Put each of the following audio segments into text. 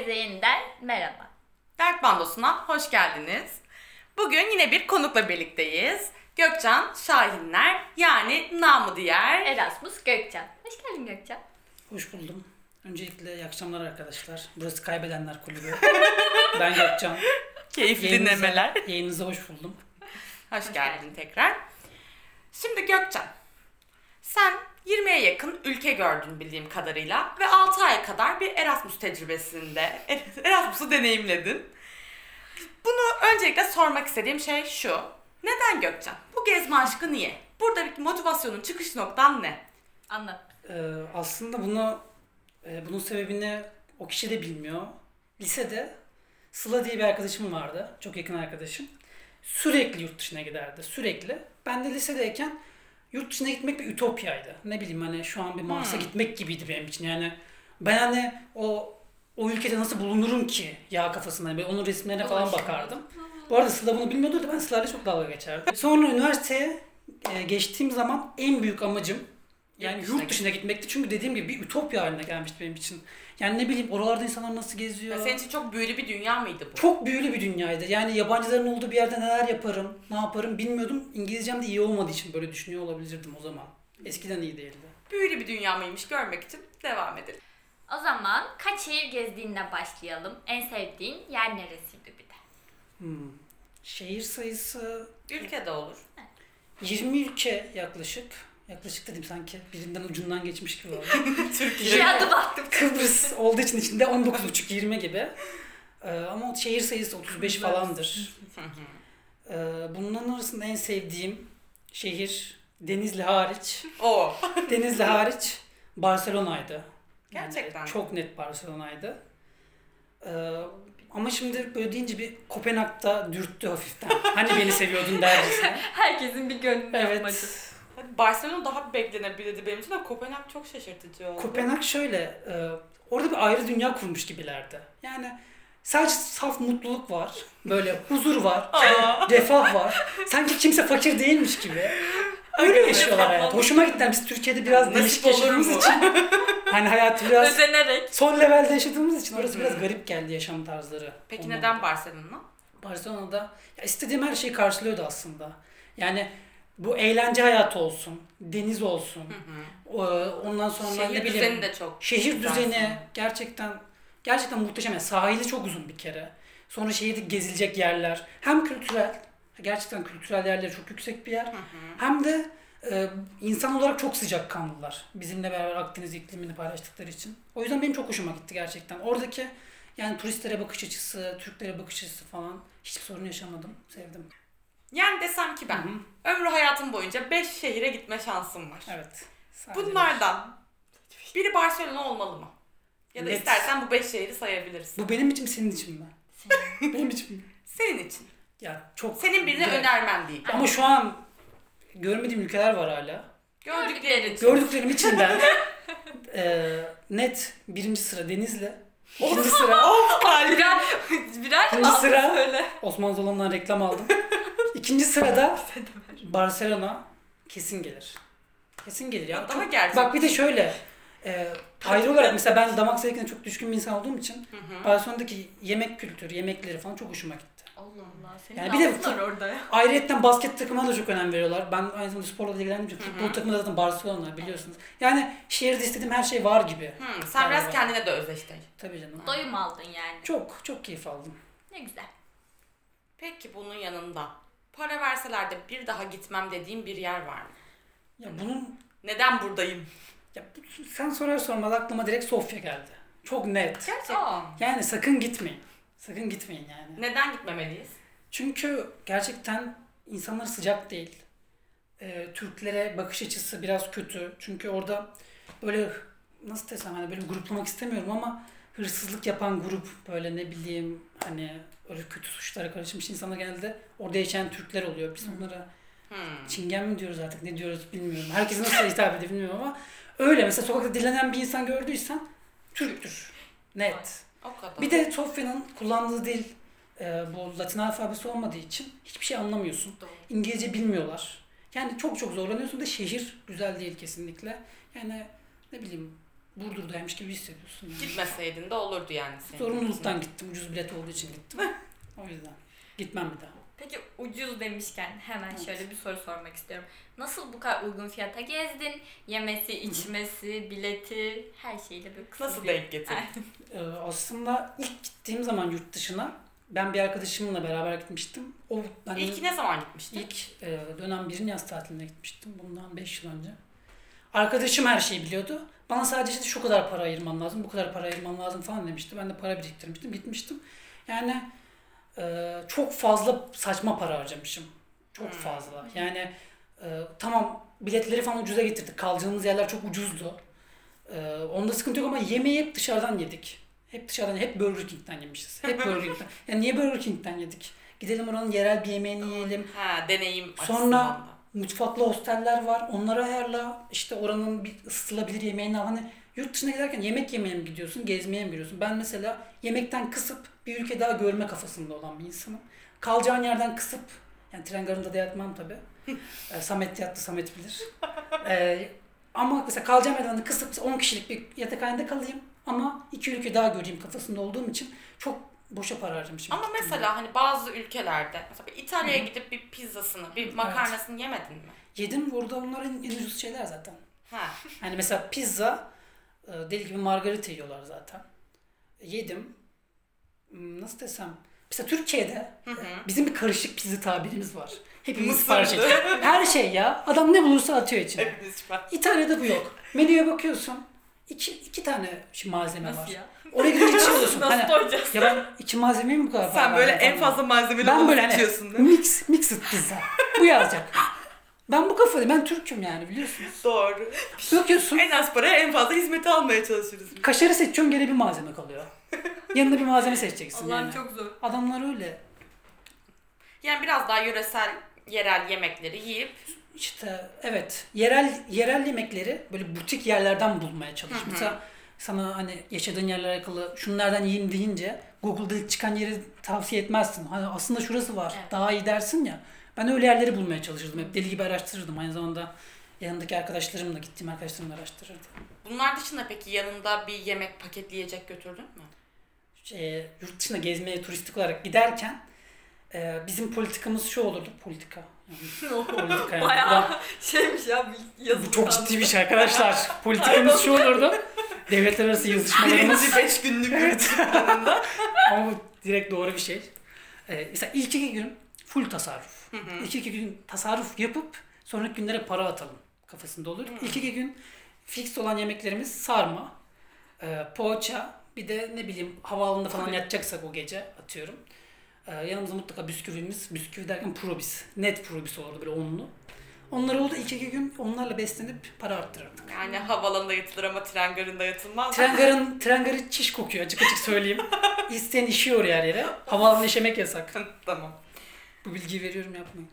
Herkese yeniden merhaba. Dert Bandosu'na hoş geldiniz. Bugün yine bir konukla birlikteyiz. Gökcan Şahinler yani namı diğer. Erasmus Gökçen. Hoş geldin Gökçen. Hoş buldum. Öncelikle iyi akşamlar arkadaşlar. Burası Kaybedenler Kulübü. ben Gökcan. Keyifli Yayınınıza- dinlemeler. Yayınınıza hoş buldum. Hoş, Hoş geldin geldin. tekrar. Şimdi Gökcan, sen 20'ye yakın ülke gördün bildiğim kadarıyla ve 6 ay kadar bir Erasmus tecrübesinde Erasmus'u deneyimledin. Bunu öncelikle sormak istediğim şey şu. Neden Gökcan? Bu gezme aşkı niye? Buradaki motivasyonun çıkış noktan ne? Anlat. Ee, aslında bunu e, bunun sebebini o kişi de bilmiyor. Lisede Sıla diye bir arkadaşım vardı. Çok yakın arkadaşım. Sürekli yurt dışına giderdi. Sürekli. Ben de lisedeyken yurt dışına gitmek bir ütopyaydı. Ne bileyim hani şu an bir Mars'a Hmm. gitmek gibiydi benim için. Yani ben hani o o ülkede nasıl bulunurum ki ya kafasında. Ben onun resimlerine falan Ulaşım. bakardım. Bu arada Sıla bunu bilmiyordu da ben Sıla'yla çok dalga geçerdim. Sonra üniversiteye e, geçtiğim zaman en büyük amacım yani Yurt dışına yurt dışına gitmekti. Çünkü dediğim gibi bir ütopya haline gelmişti benim için. Yani ne bileyim oralarda insanlar nasıl geziyor. Ya senin için çok büyülü bir dünya mıydı bu? Çok büyülü bir dünyaydı. Yani yabancıların olduğu bir yerde neler yaparım, ne yaparım bilmiyordum. İngilizcem de iyi olmadığı için böyle düşünüyor olabilirdim o zaman. Eskiden iyi değildi. Büyülü bir dünya mıymış görmek için devam edelim. O zaman kaç şehir gezdiğinle başlayalım. En sevdiğin yer neresiydi bir de? Hmm. Şehir sayısı Ülkede olur. 20 ülke yaklaşık. Yaklaşık dedim sanki birinden ucundan geçmiş gibi oldu. Türkiye. Bir adım attım. Kıbrıs olduğu için içinde 19,5-20 gibi. Ee, ama şehir sayısı 35 falandır. Ee, bunların arasında en sevdiğim şehir Denizli hariç. o. Denizli hariç Barcelona'ydı. Yani Gerçekten. çok net Barcelona'ydı. Ee, ama şimdi böyle deyince bir Kopenhag'da dürttü hafiften. Hani beni seviyordun dercesine. Herkesin bir gönlünü yapmacı. Evet. Hadi Barcelona daha beklenebilirdi benim için ama Kopenhag çok şaşırtıcı oldu. Kopenhag şöyle, e, orada bir ayrı dünya kurmuş gibilerdi. Yani sadece saf mutluluk var, böyle huzur var, refah var. Sanki kimse fakir değilmiş gibi. Öyle yaşıyorlar hayatı. Hoşuma gitti. Biz Türkiye'de biraz değişik yaşadığımız için, hani hayatı biraz Özenerek. son levelde yaşadığımız için orası biraz garip geldi yaşam tarzları. Peki Ondan. neden Barcelona? Barcelona'da ya istediğim her şeyi karşılıyordu aslında. Yani bu eğlence hayatı olsun, deniz olsun, o- ondan sonra ne Şehir bileyim, düzeni de çok. Şehir güzel düzeni gerçekten gerçekten muhteşem. Yani sahili çok uzun bir kere. Sonra şehirde gezilecek yerler. Hem kültürel, gerçekten kültürel yerleri çok yüksek bir yer. Hem de e, insan olarak çok sıcakkanlılar. Bizimle beraber Akdeniz iklimini paylaştıkları için. O yüzden benim çok hoşuma gitti gerçekten. Oradaki yani turistlere bakış açısı, Türklere bakış açısı falan hiçbir sorun yaşamadım. Sevdim. Yani desem ki ben Hı hı. ömrü hayatım boyunca 5 şehire gitme şansım var. Evet. Sadece Bunlardan biri Barcelona olmalı mı? Ya da Net. istersen bu 5 şehri sayabilirsin. Bu benim için mi senin için mi? benim için mi? Senin için. Ya çok Senin birine güzel. önermen değil. Ama şu an görmediğim ülkeler var hala. Gördüklerin için. Gördüklerim içinden eee, net birinci sıra Denizli. İkinci sıra, Birer, birer İkinci sıra. söyle. Osman Zolan'dan reklam aldım. İkinci sırada Barcelona kesin gelir. Kesin gelir ya. Daha Çok- gerçek. Bak bir de şöyle eee ayrı olarak mesela ben damak zevkine çok düşkün bir insan olduğum için Hı hı. Barcelona'daki yemek kültürü, yemekleri falan çok hoşuma gitti. Allah Allah. Senin Yani bir de var orada ya. Ayrıca basket takımına da çok önem veriyorlar. Ben aynı zamanda sporla da ilgilendiğim için futbol takımı da zaten Barcelona biliyorsunuz. Yani şehirde istediğim her şey var gibi. Hı, sen biraz Galiba. kendine de özleştin. Tabii canım. Doyum aldın yani. Çok çok keyif aldım. Ne güzel. Peki bunun yanında para verseler de bir daha gitmem dediğim bir yer var mı? Ya bunun Neden buradayım? ya bu- sen sorar sormaz aklıma direkt Sofya geldi. Çok net. Gerçekten. Aa. Yani sakın gitmeyin. Sakın gitmeyin yani. Neden gitmemeliyiz? Çünkü gerçekten insanlar sıcak değil. Ee, Türklere bakış açısı biraz kötü. Çünkü orada böyle nasıl desem hani böyle gruplamak istemiyorum ama hırsızlık yapan grup böyle ne bileyim hani öyle kötü suçlara karışmış insanlar genelde orada yaşayan Türkler oluyor. Biz onlara Hmm. çingen mi diyoruz artık ne diyoruz bilmiyorum. Herkese nasıl hitap ediyor bilmiyorum ama öyle mesela sokakta dilenen bir insan gördüysen Türktür. Net. O kadar. Bir de Sofya'nın kullandığı dil e, bu Latin alfabesi olmadığı için hiçbir şey anlamıyorsun. Doğru. İngilizce bilmiyorlar. Yani çok çok zorlanıyorsun da şehir güzel değil kesinlikle. Yani ne bileyim Burdur'daymış gibi hissediyorsun. Yani. Gitmeseydin de olurdu yani senin. Zorunluluktan gittim. Ucuz bilet olduğu için gittim. o yüzden. Gitmem bir daha. Peki ucuz demişken hemen şöyle bir soru sormak istiyorum. Nasıl bu kadar uygun fiyata gezdin? Yemesi, içmesi, bileti, her şeyle böyle kısa Nasıl bir- denk getirdin? Ee, aslında ilk gittiğim zaman yurt dışına ben bir arkadaşımla beraber gitmiştim. O hani İlk ne zaman gitmiştin? ilk e, dönem birin yaz tatiline gitmiştim. Bundan 5 yıl önce. Arkadaşım her şeyi biliyordu. Bana sadece işte şu kadar para ayırman lazım, bu kadar para ayırman lazım falan demişti. Ben de para biriktirmiştim, gitmiştim. Yani e, çok fazla saçma para harcamışım. Çok Hmm. fazla. Yani e, tamam biletleri falan ucuza getirdik. Kalacağımız yerler çok ucuzdu. E, onda sıkıntı yok ama yemeği hep dışarıdan yedik. Hep dışarıdan, hep Burger King'den yemişiz. Hep Burger King'den. Yani niye Burger King'den yedik? Gidelim oranın yerel bir yemeğini yiyelim. Ha deneyim Sonra. Mutfaklı hosteller var. Onları ayarla. İşte oranın bir ısıtılabilir yemeğini al. Hani yurt dışına giderken yemek yemeye mi gidiyorsun, gezmeye mi gidiyorsun? Ben mesela yemekten kısıp bir ülke daha görme kafasında olan bir insanım. Kalacağın yerden kısıp, yani tren garında da yatmam tabii. Ee, Samet yattı, Samet bilir. Ee, ama mesela kalacağım yerden de kısıp 10 kişilik bir yatakhanede kalayım. Ama iki ülke daha göreyim kafasında olduğum için çok boşa para harcamışım. Ama gittiğimde. mesela hani bazı ülkelerde mesela İtalya'ya gidip bir pizzasını, bir makarnasını yemedin mi? Yedim burada onların en ucuz şeyler zaten. Ha. Hani mesela pizza e, deli gibi margarita yiyorlar zaten. Yedim. Hmm, Nasıl desem? Mesela Türkiye'de e, bizim bir karışık pizza tabirimiz var. Hepimiz sipariş ediyoruz. Her şey ya. Adam ne bulursa atıyor içine. Hepimiz. İtalya'da bu yok. Menüye bakıyorsun. iki, iki tane şu malzeme var. Nasıl ya? Oraya gidince içiyorsun. Nasıl Hani, doyacağız? ya ben iki malzemeyi mi bu kadar Sen böyle en fazla malzemeli ben böyle hani seçiyorsun değil mi? mix, mixed pizza. Bu yazacak. Ben bu kafadayım. Ben Türk'üm yani biliyorsunuz. Doğru. Bakıyorsun. En az paraya en fazla hizmeti almaya çalışırız. Kaşarı seçiyorsun gene bir malzeme kalıyor. Yanına bir malzeme seçeceksin Allah'ım yani. çok zor. Adamlar öyle. Yani biraz daha yöresel, yerel yemekleri yiyip İşte evet yerel yerel yemekleri böyle butik yerlerden bulmaya çalış. Mesela sana hani yaşadığın yerlere alakalı şunlardan yiyeyim deyince Google'da ilk çıkan yeri tavsiye etmezsin. Hani aslında şurası var. Evet. Daha iyi dersin ya. Ben öyle yerleri bulmaya çalışırdım. Hep deli gibi araştırırdım. Aynı zamanda yanındaki arkadaşlarımla gittiğim arkadaşlarımla araştırırdım. bunlar dışında peki yanında bir yemek paketleyecek götürdün mü? Şey, yurt dışına gezmeye turistik olarak giderken e, bizim politikamız şu olurdu. Politika. Yani, politika yani. Bayağı şeymiş ya yazılı Bu çok ciddi bir şey arkadaşlar. Politikamız şu olurdu. Devletler arası yazışmalarımız. Birinci beş günlük Evet. Ama bu direkt doğru bir şey. Ee, mesela ilk iki gün full tasarruf. İlk iki gün tasarruf yapıp sonraki günlere para atalım kafasında olur. İlk iki gün fix olan yemeklerimiz sarma, e, poğaça, bir de ne bileyim havaalanında falan yatacaksak o gece atıyorum. E, yanımızda mutlaka bisküvimiz, bisküvi derken probis, net probis olurdu böyle onlu. Onlar oldu ilk iki gün onlarla beslenip para arttırırdık. Yani havalanında yatılır ama tren garında yatılmaz. Tren garın, tren garı çiş kokuyor açık açık söyleyeyim. İsteyen işiyor her yere. Havaalanında işemek yasak. tamam. Bu bilgiyi veriyorum yapmayın.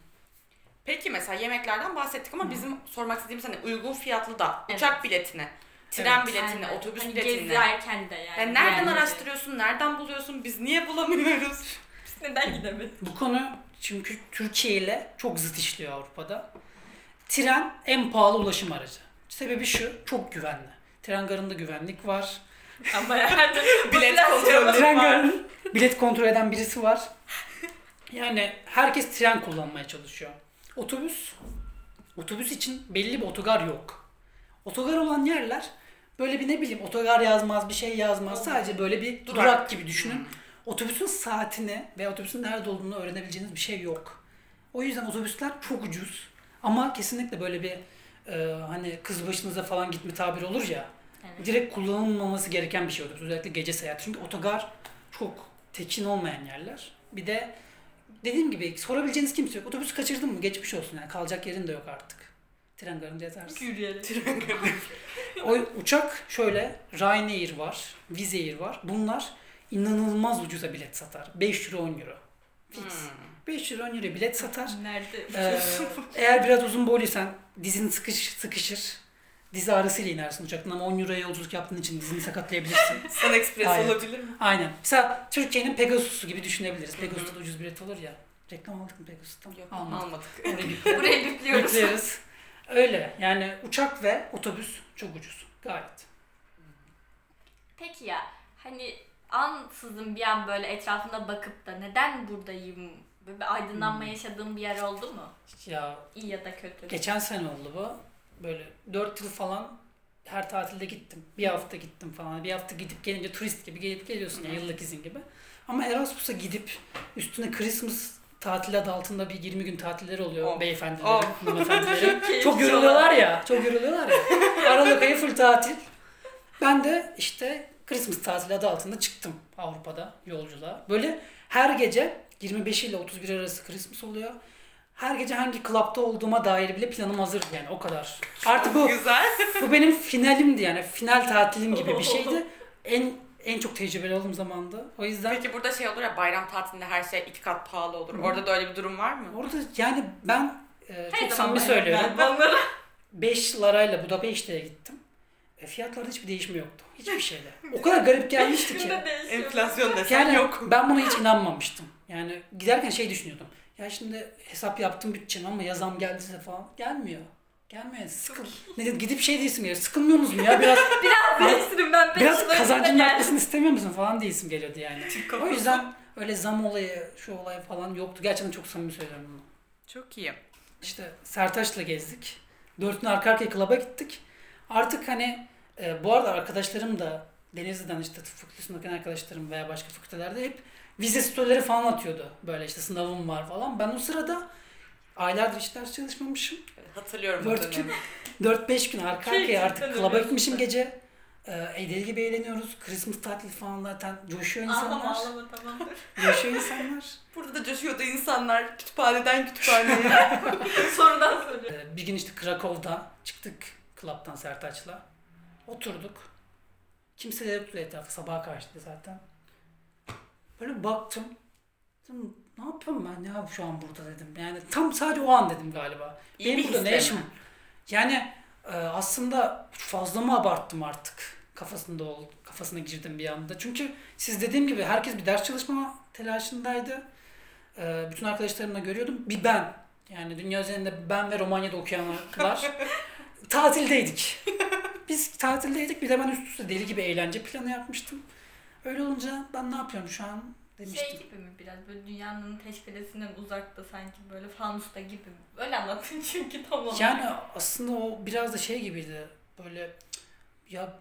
Peki mesela yemeklerden bahsettik ama bizim sormak istediğimiz hani uygun fiyatlı da Evet. uçak biletine, tren Evet. biletine, Aynen. otobüs hani biletine. Gezerken de yani. Yani nereden Yani- araştırıyorsun, nereden buluyorsun, biz niye bulamıyoruz? Biz neden gidemedik? Bu konu çünkü Türkiye ile çok zıt işliyor Avrupa'da. Tren en pahalı ulaşım aracı. Sebebi şu, çok güvenli. Tren garında güvenlik var. Ama yani Bilet kontrolü Tren garının bilet kontrol eden birisi var. Yani herkes tren kullanmaya çalışıyor. Otobüs, otobüs için belli bir otogar yok. Otogar olan yerler böyle bir ne bileyim otogar yazmaz, bir şey yazmaz. Sadece böyle bir durak, Durak. gibi düşünün. Otobüsün saatini ve otobüsün nerede olduğunu öğrenebileceğiniz bir şey yok. O yüzden otobüsler çok ucuz. Ama kesinlikle böyle bir e, hani kız başınıza falan gitme tabiri olur ya. Evet. Direkt kullanılmaması gereken bir şey otobüs. Özellikle gece seyahati. Çünkü otogar çok tekin olmayan yerler. Bir de dediğim gibi sorabileceğiniz kimse yok. Otobüsü kaçırdın mı geçmiş olsun yani kalacak yerin de yok artık. Tren garında yatarsın. Yürüyerek. O uçak şöyle Ryanair var, Wizz Air var. Bunlar inanılmaz ucuza bilet satar. 5 euro 10 euro. Fix. Hmm. 5 euro 10 euro bilet satar. Nerede? Ee, eğer biraz uzun boyluysan dizin sıkış, sıkışır. Dizi ağrısıyla inersin uçaktan ama 10 euroya yolculuk yaptığın için dizini sakatlayabilirsin. Sun Express Aynen. olabilir mi? Aynen. Mesela Türkiye'nin Pegasus'u gibi düşünebiliriz. Pegasus'ta da ucuz bilet olur ya. Reklam aldık mı Pegasus'tan? Yok Almadık. almadık. Buraya yüklüyoruz. Yükleriz. Öyle. Yani uçak ve otobüs çok ucuz. Gayet. Peki ya hani ansızın bir an böyle etrafına bakıp da neden buradayım? Böyle bir aydınlanma Hmm. yaşadığın bir yer oldu mu? Ya İyi ya da kötü. geçen sene oldu bu. Böyle 4 yıl falan her tatilde gittim. Bir hafta gittim falan. Bir hafta gidip gelince turist gibi gelip geliyorsun ya yıllık izin gibi. Ama Erasmus'a gidip üstüne Christmas tatili adı altında bir 20 gün tatilleri oluyor Of. beyefendilerin, hanımefendilerin. Keyifli Çok yoruluyorlar ya. Çok yoruluyorlar ya. Aralık ayı full tatil. Ben de işte Christmas tatili adı altında çıktım Avrupa'da yolculuğa. Böyle her gece 25 ile 31 arası Christmas oluyor. Her gece hangi klapta olduğuma dair bile planım hazır yani o kadar. Artık bu Güzel. bu benim finalimdi yani final tatilim gibi bir şeydi. En en çok tecrübeli olduğum zamandı. O yüzden Peki burada şey olur ya bayram tatilinde her şey iki kat pahalı olur. Hı. Orada da öyle bir durum var mı? orada yani ben e, çok samimi ben- söylüyorum. ben onları 5 lirayla Budapeşte'ye gittim. E, fiyatlarda hiçbir değişme yoktu. Hiçbir şeyde. O kadar garip gelmişti ki. Enflasyon desen Yani yok. ben buna hiç inanmamıştım. Yani giderken şey düşünüyordum. Ya şimdi hesap yaptım bütçem ama yazam geldiyse falan. Gelmiyor. Gelmiyor. Sıkıl. Ne dedim gidip şey değilsin geliyor. Sıkılmıyor musun ya? Biraz Biraz değiştirin ben biraz kazancın artmasını istemiyor musun falan değilsin geliyordu yani. O yüzden öyle zam olayı, şu olay falan yoktu. Gerçekten çok samimi söylüyorum bunu. Çok iyi. İşte Sertaç'la gezdik. Dört gün arka arkaya klaba gittik. Artık hani e, bu arada arkadaşlarım da Denizli'den işte tıp fakültesindeki arkadaşlarım veya başka fakültelerde hep vize storyleri falan atıyordu. Böyle işte sınavım var falan. Ben o sırada aylardır hiç ders çalışmamışım. Hatırlıyorum bu Dört dönemi. gün, 4-5 gün arka arkaya Keyifli artık klaba gitmişim gece. E, deli gibi eğleniyoruz. Christmas tatili falan zaten coşuyor Ağlama insanlar. ağlama tamamdır. coşuyor insanlar. Burada da coşuyordu insanlar kütüphaneden kütüphaneye. Sorudan soruyor. Ee, bir gün işte Krakow'da çıktık klaptan Sertaç'la. Oturduk. Kimse yoktu etrafta. Sabaha karşıydı zaten. Böyle baktım. Dedim, ne yapıyorum ben ya şu an burada dedim. Yani tam sadece o an dedim galiba. İyi Benim burada ne işim? Yani e, aslında fazla mı abarttım artık? Kafasında ol, kafasına girdim bir anda. Çünkü siz dediğim gibi herkes bir ders çalışma telaşındaydı. E, bütün arkadaşlarımla görüyordum. Bir ben. Yani dünya üzerinde ben ve Romanya'da okuyanlar. Tatildeydik. Biz tatildeydik. Bir de ben üst üste deli gibi eğlence planı yapmıştım. Öyle olunca ben ne yapıyorum şu an demiştim. Şey gibi mi biraz böyle dünyanın teşkilesinden uzakta sanki böyle fanusta gibi mi? Öyle anlatın çünkü tam olarak. Yani aslında o biraz da şey gibiydi. Böyle ya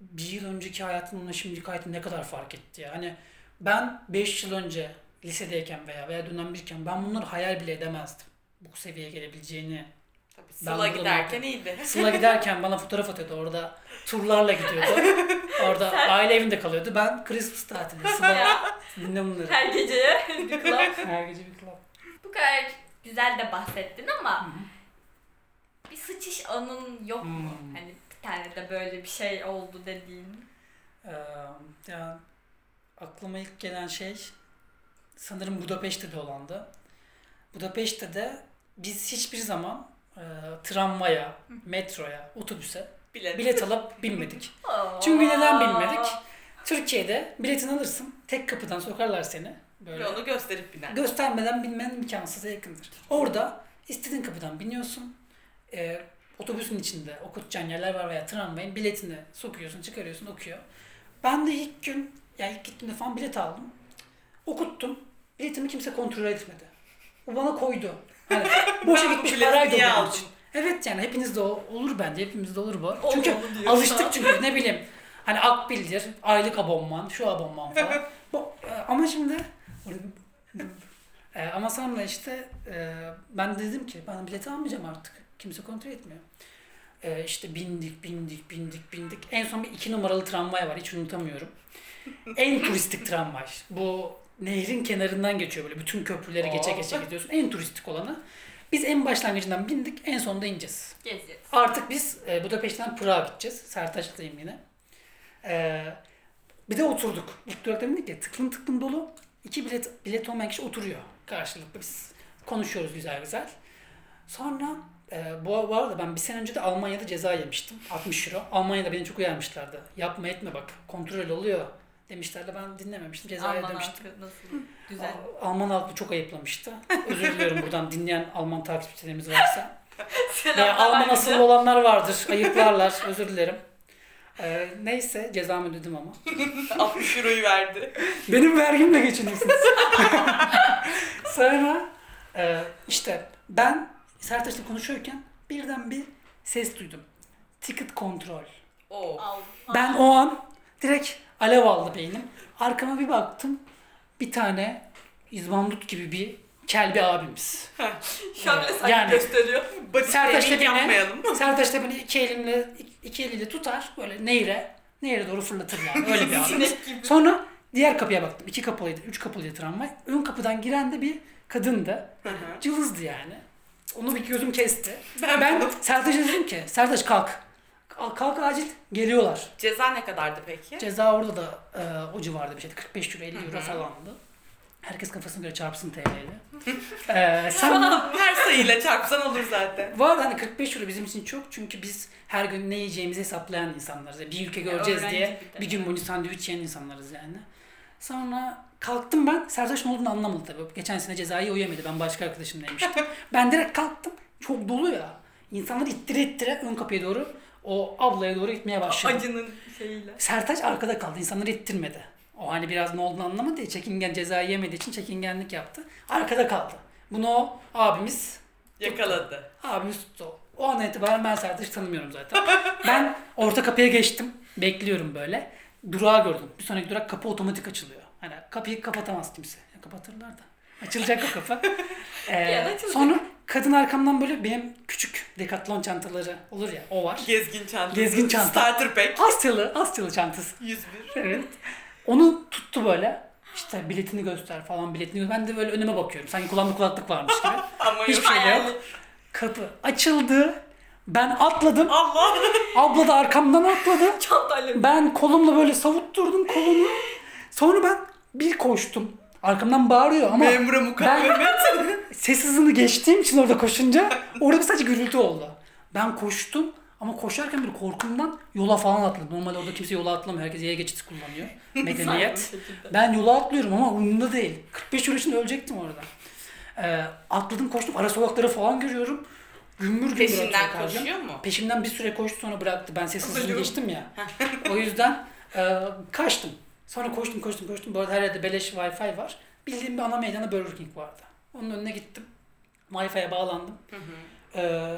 bir yıl önceki hayatımla şimdiki hayatım ne kadar fark etti ya. Hani ben 5 yıl önce lisedeyken veya veya dönem birken ben bunları hayal bile edemezdim. Bu seviyeye gelebileceğini. Ben Sıla burada giderken iyiydi. Sıla giderken bana fotoğraf atıyordu orada. Turlarla gidiyordu. Orada aile evinde kalıyordu. Ben Christmas tatilinde Sıla dinle bunları. her geceye bir club. Her gece bir club. Bu kadar güzel de bahsettin ama Hı hı. bir sıçış anın yok mu? Hmm. Hani bir tane de böyle bir şey oldu dediğin. Ee, ya aklıma ilk gelen şey sanırım Budapeşte'de olandı. Budapeşte'de biz hiçbir zaman e, tramvaya, metroya, otobüse Bilet. bilet alıp binmedik. Çünkü neden bilmedik? Aa. Türkiye'de biletini alırsın, tek kapıdan sokarlar seni. Böyle Yolu gösterip biner. göstermeden binmen imkansıza yakındır. Orada istediğin kapıdan biniyorsun. Ee, otobüsün içinde okutacağın yerler var veya tramvayın biletini sokuyorsun, çıkarıyorsun, okuyor. Ben de ilk gün, yani ilk gittiğimde falan bilet aldım. Okuttum. Biletimi kimse kontrol etmedi. O bana koydu. Hani boşa gitmiş paraydı o niye benim aldım? için. Evet yani hepinizde olur bence. Hepimizde olur bu. Olur Çünkü diyorsun? alıştık çünkü ne bileyim. Hani Akbil'dir, aylık abonman, şu abonman falan. Bu, e, ama şimdi e, ama sonra işte e, ben dedim ki ben bileti almayacağım artık. Kimse kontrol etmiyor. E, işte bindik, bindik, bindik, bindik. En son bir iki numaralı tramvay var. Hiç unutamıyorum. En turistik tramvay. Bu nehrin kenarından geçiyor böyle. Bütün köprüleri geçe Aa. geçe gidiyorsun. En turistik olanı. Biz en başlangıcından bindik. En sonunda ineceğiz. Gezeceğiz. Artık biz e, Budapeşte'den Prag'a gideceğiz. Sertaç'tayım yine. E, bir de oturduk. İlk durakta bindik ya tıklım tıklım dolu. İki bilet, bilet olmayan kişi oturuyor karşılıklı. Biz konuşuyoruz güzel güzel. Sonra e, bu, bu arada ben bir sene önce de Almanya'da ceza yemiştim. 60 euro. Almanya'da beni çok uyarmışlardı. Yapma etme bak kontrol oluyor demişlerdi. Ben dinlememiştim. Ceza Alman ödemiştim. halkı nasıl güzel. Al- Alman halkı çok ayıplamıştı. Özür diliyorum buradan dinleyen Alman takipçilerimiz varsa. Selamlar Alman asıllı olanlar vardır. Ayıplarlar. Özür dilerim. Ee, neyse cezamı ödedim ama. 60 euroyu verdi. Benim vergimle geçiniyorsunuz. Sonra e, işte ben Sertaç'la konuşuyorken birden bir ses duydum. Ticket kontrol. Oo. Aldım. Ben o an direkt alev aldı beynim. Arkama bir baktım. Bir tane izbandut gibi bir kel bir abimiz. Şu an bile sanki Yani- gösteriyor. Da shaming beni, yapmayalım. Sertaç da beni iki elimle iki eliyle tutar böyle nehire nehire doğru fırlatır yani öyle bir abimiz. Sonra diğer kapıya baktım. İki kapılıydı, üç kapılıydı tramvay. Ön kapıdan giren de bir kadındı. Cılızdı yani. Onu bir gözüm kesti. Ben Ben Sertaç'a dedim ki Sertaç kalk. Kalk, kalk acil geliyorlar. Ceza ne kadardı peki? Ceza orada da e, o civarda bir şeydi. 45 euro 50 Hı euro falandı. Herkes kafasına göre çarpsın TL'yle. e, sen Her sayıyla çarpsan olur zaten. Bu arada hani 45 euro bizim için çok çünkü biz her gün ne yiyeceğimizi hesaplayan insanlarız. Yani bir ülke göreceğiz öğrenci diye bir bir gün boyunca sandviç yiyen insanlarız yani. Sonra kalktım ben. Sertaç ne olduğunu anlamadı tabii. Geçen sene cezayı o yemedi. Ben başka arkadaşımla yemiştim. ben direkt kalktım. Çok dolu ya. İnsanları ittire ittire ön kapıya doğru o ablaya doğru gitmeye başladım. Acının şeyiyle. Sertaç arkada kaldı. İnsanları ittirmedi. O hani biraz ne olduğunu anlamadı ya. Çekingen cezayı yemediği için çekingenlik yaptı. Arkada kaldı. Bunu o abimiz Yakaladı. Abimiz tuttu. O an itibaren ben Sertaç'ı tanımıyorum zaten. ben orta kapıya geçtim. Bekliyorum böyle. Durağı gördüm. Bir sonraki durak kapı otomatik açılıyor. Hani kapıyı kapatamaz kimse. Ya kapatırlar da. Açılacak o kapı. Ee, sonra kadın arkamdan böyle benim küçük dekatlon çantaları olur ya o var. Gezgin çantası. Gezgin çanta. Starter pack. Asyalı, Asyalı çantası. 101. Evet. Onu tuttu böyle. İşte biletini göster falan biletini göster. Ben de böyle önüme bakıyorum. Sanki kulağımda kulaklık varmış gibi. Ama Hiçbir şey de yok. Kapı açıldı. Ben atladım. Allah. Abla da arkamdan atladı. Çantayla. Ben kolumla böyle savutturdum kolunu. Sonra ben bir koştum. Arkamdan bağırıyor ama Memura mukavemet. ses hızını geçtiğim için orada koşunca orada sadece gürültü oldu. Ben koştum ama koşarken bir korkumdan yola falan atladım. Normalde orada kimse yola atlamıyor. Herkes yaya geçidi kullanıyor. Medeniyet. Bir. Ben yola atlıyorum ama umurumda değil. 45 euro için ölecektim orada. Ee, atladım koştum. Ara sokakları falan görüyorum. Gümbür gümbür Peşinden atıyor koşuyor mu? Peşimden bir süre koştu sonra bıraktı. Ben ses hızını geçtim ya. o yüzden e, kaçtım. Sonra koştum koştum koştum. Bu arada her yerde beleş wifi var. Bildiğim bir ana meydana Burger King vardı. Onun önüne gittim. Wi-Fi'ye bağlandım. Hı hı. Ee,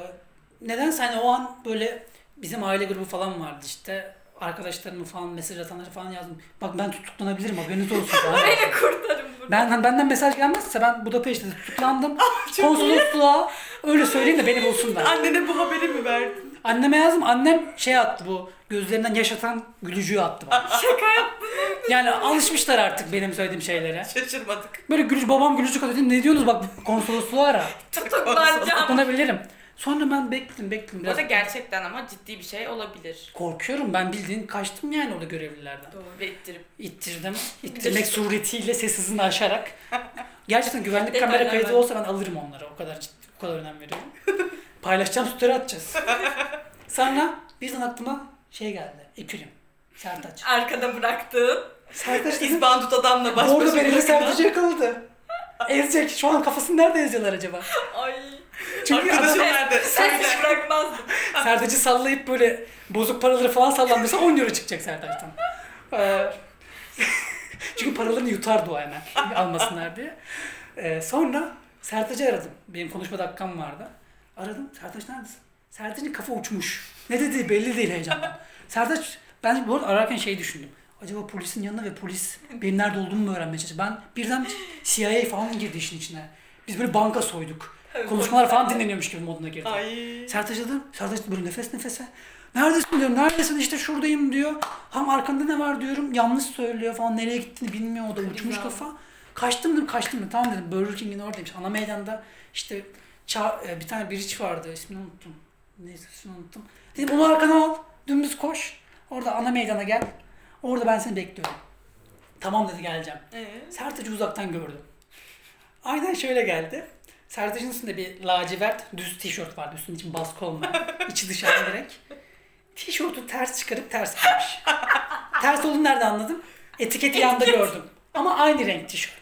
nedense hani o an böyle bizim aile grubu falan vardı işte. Arkadaşlarımı falan mesaj atanları falan yazdım. Bak ben tutuklanabilirim haberiniz olsun falan. Beni kurtarın buradan. Ben hani benden mesaj gelmezse ben Budapeşte tutuklandım. Konsolosluğa öyle söyleyeyim de beni bulsunlar. Annene bu haberi mi verdin? Anneme yazdım. Annem şey attı bu. Gözlerinden yaşatan gülücüğü attı bana. Şaka yaptın. Yani alışmışlar artık benim söylediğim şeylere. Şaşırmadık. Böyle gülücük babam gülücük atıyor. Ne diyorsunuz bak konsolosluğu ara. Tutuklanacağım. Tutuklanabilirim. Sonra ben bekledim bekledim Bu biraz. da gerçekten ama ciddi bir şey olabilir. Korkuyorum ben bildiğin kaçtım yani orada görevlilerden. Ve ittirip. İttirdim. İttirmek suretiyle ses hızını aşarak. Gerçekten güvenlik Detaylar kamera kaydı var. olsa ben alırım onları. O kadar ciddi, o kadar önem veriyorum. Paylaşacağım story atacağız. Sonra birden aklıma şey geldi. Ekürüm. Sertaç. Arkada bıraktığın. Sertaç dedim. İzbandut adamla baş Orada başa beni bırakılan. Sertaç'ı yakaladı. Ezecek. Şu an kafasını nerede eziyorlar acaba? Ay. Çünkü Arkadaşım adam nerede? Sen hiç bırakmazdım. Sertaç'ı sallayıp böyle bozuk paraları falan sallandırsa 10 euro çıkacak Sertaç'tan. Ee, Çünkü paralarını yutardı o hemen almasınlar diye. Ee, sonra Sertaç'ı aradım. Benim konuşma dakikam vardı. Aradım. Sertaç neredesin? Sertaç'ın kafa uçmuş. Ne dediği belli değil heyecandan. Sertaç ben bu arada ararken şey düşündüm. Acaba polisin yanına ve polis benim nerede olduğumu mu öğrenmeye çalışıyor? Ben birden CIA falan girdi işin içine. Biz böyle banka soyduk. Konuşmalar falan dinleniyormuş gibi moduna girdi. Ay. Sertaç dedim. Sertaç böyle nefes nefese. Neredesin diyorum. Neredesin işte şuradayım diyor. Ham arkanda ne var diyorum. Yanlış söylüyor falan. Nereye gittiğini bilmiyor o da uçmuş kafa. Kaçtım dedim kaçtım dedim. Tamam dedim Burger King'in oradaymış. Ana meydanda işte ça- e, bir tane biriç vardı. İsmini unuttum. Neyse ismini unuttum. Dedim onu arkana al. Dümdüz koş. Orada ana meydana gel. Orada ben seni bekliyorum. Tamam dedi geleceğim. Ee? Sertaç'ı uzaktan gördüm. Aynen şöyle geldi. Sertaç'ın üstünde bir lacivert düz tişört vardı. Üstünün için baskı olmayan. içi dışarı direkt. Tişörtü ters çıkarıp ters giymiş. ters olduğunu nerede anladım? Etiketi yanda gördüm. Ama aynı renk tişört.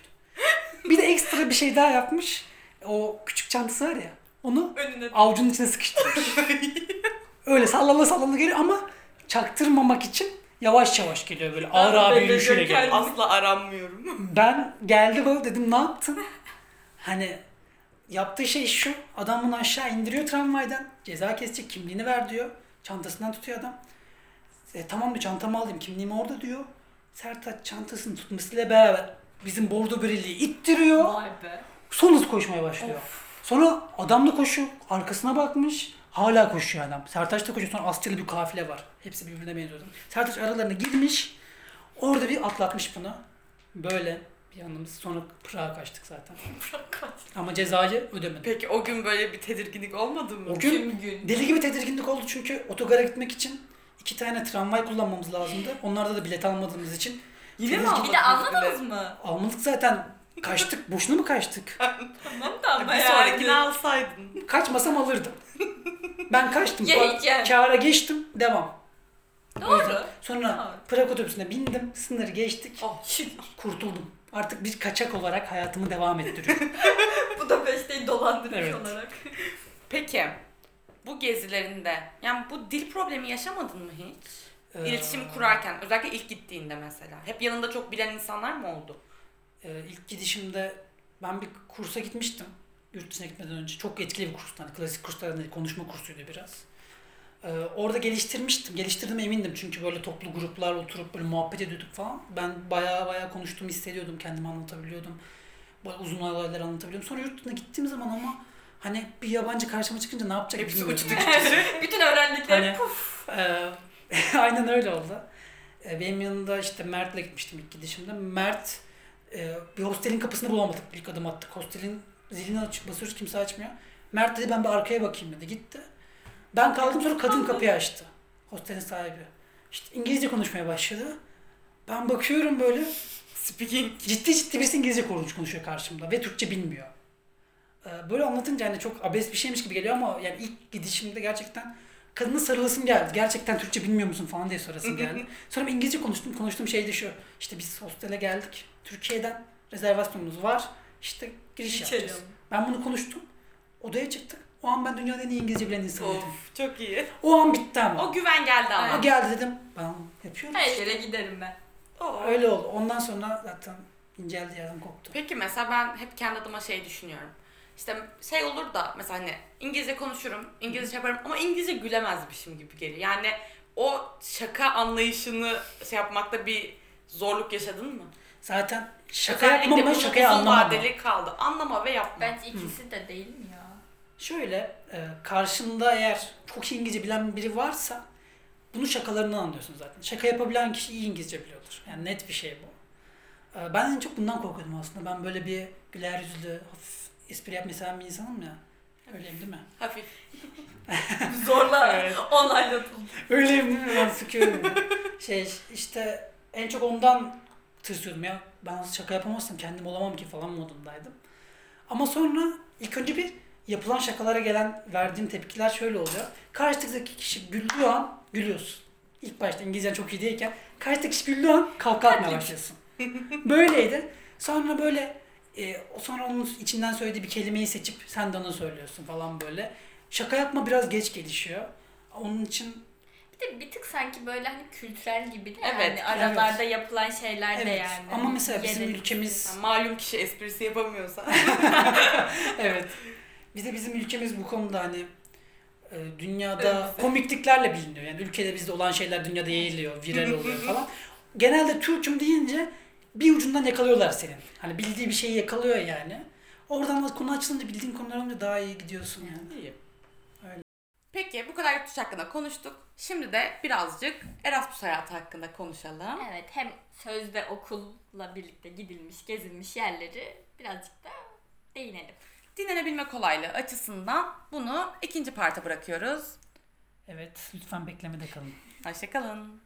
Bir de ekstra bir şey daha yapmış. O küçük çantası var ya. Onu Önüne. avucunun içine sıkıştırmış. Öyle sallana sallana geliyor ama çaktırmamak için yavaş yavaş geliyor böyle ağır ağır bir belli yürüyüşüyle geliyor. Asla aranmıyorum. Ben geldi böyle dedim ne yaptın? Hani yaptığı şey şu. Adam bunu aşağı indiriyor tramvaydan. Ceza kesecek kimliğini ver diyor. Çantasından tutuyor adam. E, tamam diyor çantamı alayım kimliğimi orada diyor. Sertaç çantasını tutmasıyla beraber bizim bordo birliği ittiriyor. Vay be. Son hız koşmaya başlıyor. Sonra adam da koşuyor. Arkasına bakmış. Hala koşuyor adam. Sertaç da koşuyor. Sonra Asyalı bir kafile var. Hepsi birbirine benziyor. Sertaç aralarına girmiş. Orada bir atlatmış bunu. Böyle bir yanımız. Sonra Prag'a kaçtık zaten. Ama cezayı ödemedik. Peki o gün böyle bir tedirginlik olmadı mı? O gün gün. deli gibi tedirginlik oldu çünkü otogara gitmek için iki tane tramvay kullanmamız lazımdı. Onlarda da bilet almadığımız için Yine mi almadınız Bir de anlamadınız bile? mı? almadık zaten. Kaçtık. Boşuna mı kaçtık? Tamam da ama Bir sonrakini alsaydın. Kaçmasam alırdım. Ben kaçtım. Ye Ka- ye. Kâra geçtim. Devam. O yüzden Doğru. Sonra Doğru. Prag otobüsüne bindim. Sınırı geçtik. Oh. Kurtuldum. Artık bir kaçak olarak hayatımı devam ettiriyorum. Bu da Beşte'yi dolandırmış Evet. olarak. Peki bu gezilerinde yani bu dil problemi yaşamadın mı hiç? Ee, İletişim kurarken özellikle ilk gittiğinde mesela. Hep yanında çok bilen insanlar mı oldu? Ee, ilk gidişimde ben bir kursa gitmiştim. Yurt dışına gitmeden önce. Çok etkili bir kurstu. Hani klasik kurslardan değil, konuşma kursuydu biraz. Ee, orada geliştirmiştim. Geliştirdim emindim. Çünkü böyle toplu gruplar oturup böyle muhabbet ediyorduk falan. Ben bayağı bayağı konuştuğumu hissediyordum. Kendimi anlatabiliyordum. Böyle uzun olaylar anlatabiliyordum. Sonra yurt dışına gittiğim zaman ama hani bir yabancı karşıma çıkınca ne yapacak Hepsi bilmiyordum. uçtu Bütün öğrendiklerim Hani- puf. Ee, aynen öyle oldu. Ee, benim yanında işte Mert'le gitmiştim ilk gidişimde. Mert e, bir hostelin kapısını bulamadık. İlk adım attık. Hostelin zilini aç, basıyoruz kimse açmıyor. Mert dedi ben bir arkaya bakayım dedi. Gitti. Ben kaldım sonra kadın kapıyı açtı. Hostelin sahibi. İşte İngilizce konuşmaya başladı. Ben bakıyorum böyle Speaking. ciddi ciddi birisi İngilizce konuş konuşuyor karşımda ve Türkçe bilmiyor. Ee, Böyle anlatınca hani çok abes bir şeymiş gibi geliyor ama yani ilk gidişimde gerçekten kadına sarılasım geldi. Gerçekten Türkçe bilmiyor musun falan diye sorasım geldi. Sonra ben İngilizce konuştum. Konuştuğum şey de şu. İşte biz hostele geldik. Türkiye'den rezervasyonumuz var. İşte giriş İçelim. yapacağız. Ben bunu konuştum. Odaya çıktık. O an ben dünyanın en iyi İngilizce bilen insanıydım. Of çok iyi. O an bitti ama. O güven geldi ama. O geldi dedim. Ben yapıyorum. Her yere giderim ben. Oo. Öyle oldu. Ondan sonra zaten inceldi yerden koptu. Peki mesela ben hep kendi adıma şey düşünüyorum. İşte şey olur da mesela hani İngilizce konuşurum, İngilizce yaparım ama İngilizce gülemezmişim gibi geliyor. Yani o şaka anlayışını şey yapmakta bir zorluk yaşadın mı? Zaten şaka yapmamla bunun şakayı anlamam. vadeli kaldı. Anlama ve yapma. Bence ikisi de değil mi ya? Şöyle e, karşında eğer çok iyi İngilizce bilen biri varsa bunu şakalarından anlıyorsun zaten. Şaka yapabilen kişi iyi İngilizce biliyordur. Yani net bir şey bu. E, ben en çok bundan korkuyordum aslında. Ben böyle bir güler yüzlü, hafif espri yapmayı seven bir insanım ya. Öyleyim değil mi? Hafif. Zorla Evet. onaylatıldı. Öyleyim değil mi? Ben sıkıyorum. şey işte en çok ondan tırsıyordum ya. Ben şaka yapamazsam kendim olamam ki falan modundaydım. Ama sonra ilk önce bir yapılan şakalara gelen verdiğim tepkiler şöyle oluyor. Karşıdaki kişi güldüğü an gülüyorsun. İlk başta İngilizcen çok iyi değilken karşıdaki kişi güldüğü an kahkaha atmaya başlıyorsun. Böyleydi. Sonra böyle e, sonra onun içinden söylediği bir kelimeyi seçip sen de onu söylüyorsun falan böyle. Şaka yapma biraz geç gelişiyor. Onun için Bir de bir tık sanki böyle hani kültürel gibi de Evet, yani aralarda yapılan şeyler de evet. yani. Ama mesela bizim Yeri- ülkemiz Yani malum kişi esprisi yapamıyorsa. evet. Bize bizim ülkemiz bu konuda hani e, dünyada Evet. komikliklerle biliniyor. Yani ülkede bizde olan şeyler dünyada yayılıyor, viral oluyor falan. Genelde Türk'üm deyince bir ucundan yakalıyorlar senin. Hani bildiği bir şeyi yakalıyor yani. Oradan da konu açılınca bildiğin konular olunca daha iyi gidiyorsun yani. İyi. Öyle. Peki bu kadar yurt dışı hakkında konuştuk. Şimdi de birazcık Erasmus hayatı hakkında konuşalım. Evet hem söz ve okulla birlikte gidilmiş, gezilmiş yerleri birazcık da değinelim. Dinlenebilme kolaylığı açısından bunu ikinci parta bırakıyoruz. Evet, lütfen beklemede kalın. Hoşçakalın.